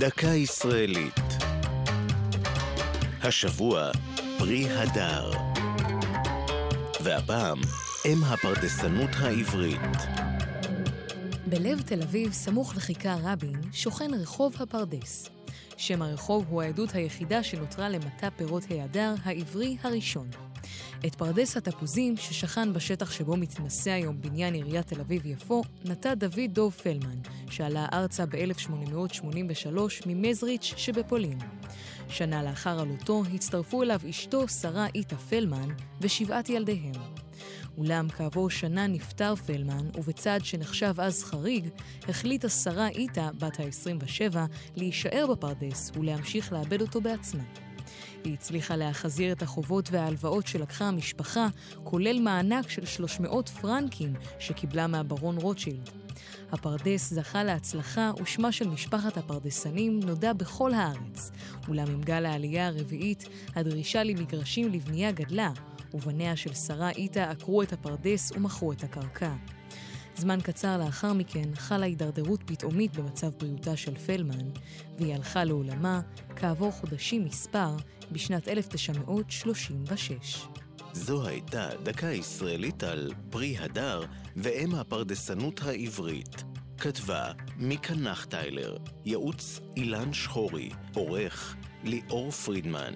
דקה ישראלית. השבוע פרי הדר. והפעם, אם הפרדסנות העברית. בלב תל אביב, סמוך לכיכר רבין, שוכן רחוב הפרדס. שם הרחוב הוא העדות היחידה שנותרה למטע פירות ההדר העברי הראשון. את פרדס התפוזים, ששכן בשטח שבו מתנשא היום בניין עיריית תל אביב-יפו, נטע דוד דוב פלמן, שעלה ארצה ב-1883 ממזריץ' שבפולין. שנה לאחר עלותו הצטרפו אליו אשתו שרה איטה פלמן ושבעת ילדיהם. אולם כעבור שנה נפטר פלמן, ובצעד שנחשב אז חריג, החליטה שרה איטה, בת ה-27, להישאר בפרדס ולהמשיך לעבד אותו בעצמה. היא הצליחה להחזיר את החובות וההלוואות שלקחה המשפחה, כולל מענק של 300 פרנקים שקיבלה מהברון רוטשילד. הפרדס זכה להצלחה ושמה של משפחת הפרדסנים נודע בכל הארץ. אולם עם גל העלייה הרביעית, הדרישה למגרשים לבנייה גדלה, ובניה של שרה איטה עקרו את הפרדס ומכרו את הקרקע. זמן קצר לאחר מכן חלה הידרדרות פתאומית במצב בריאותה של פלמן, והיא הלכה לעולמה כעבור חודשים מספר בשנת 1936. זו הייתה דקה ישראלית על פרי הדר ואם הפרדסנות העברית. כתבה מיקה נחטיילר, ייעוץ אילן שחורי, עורך ליאור פרידמן.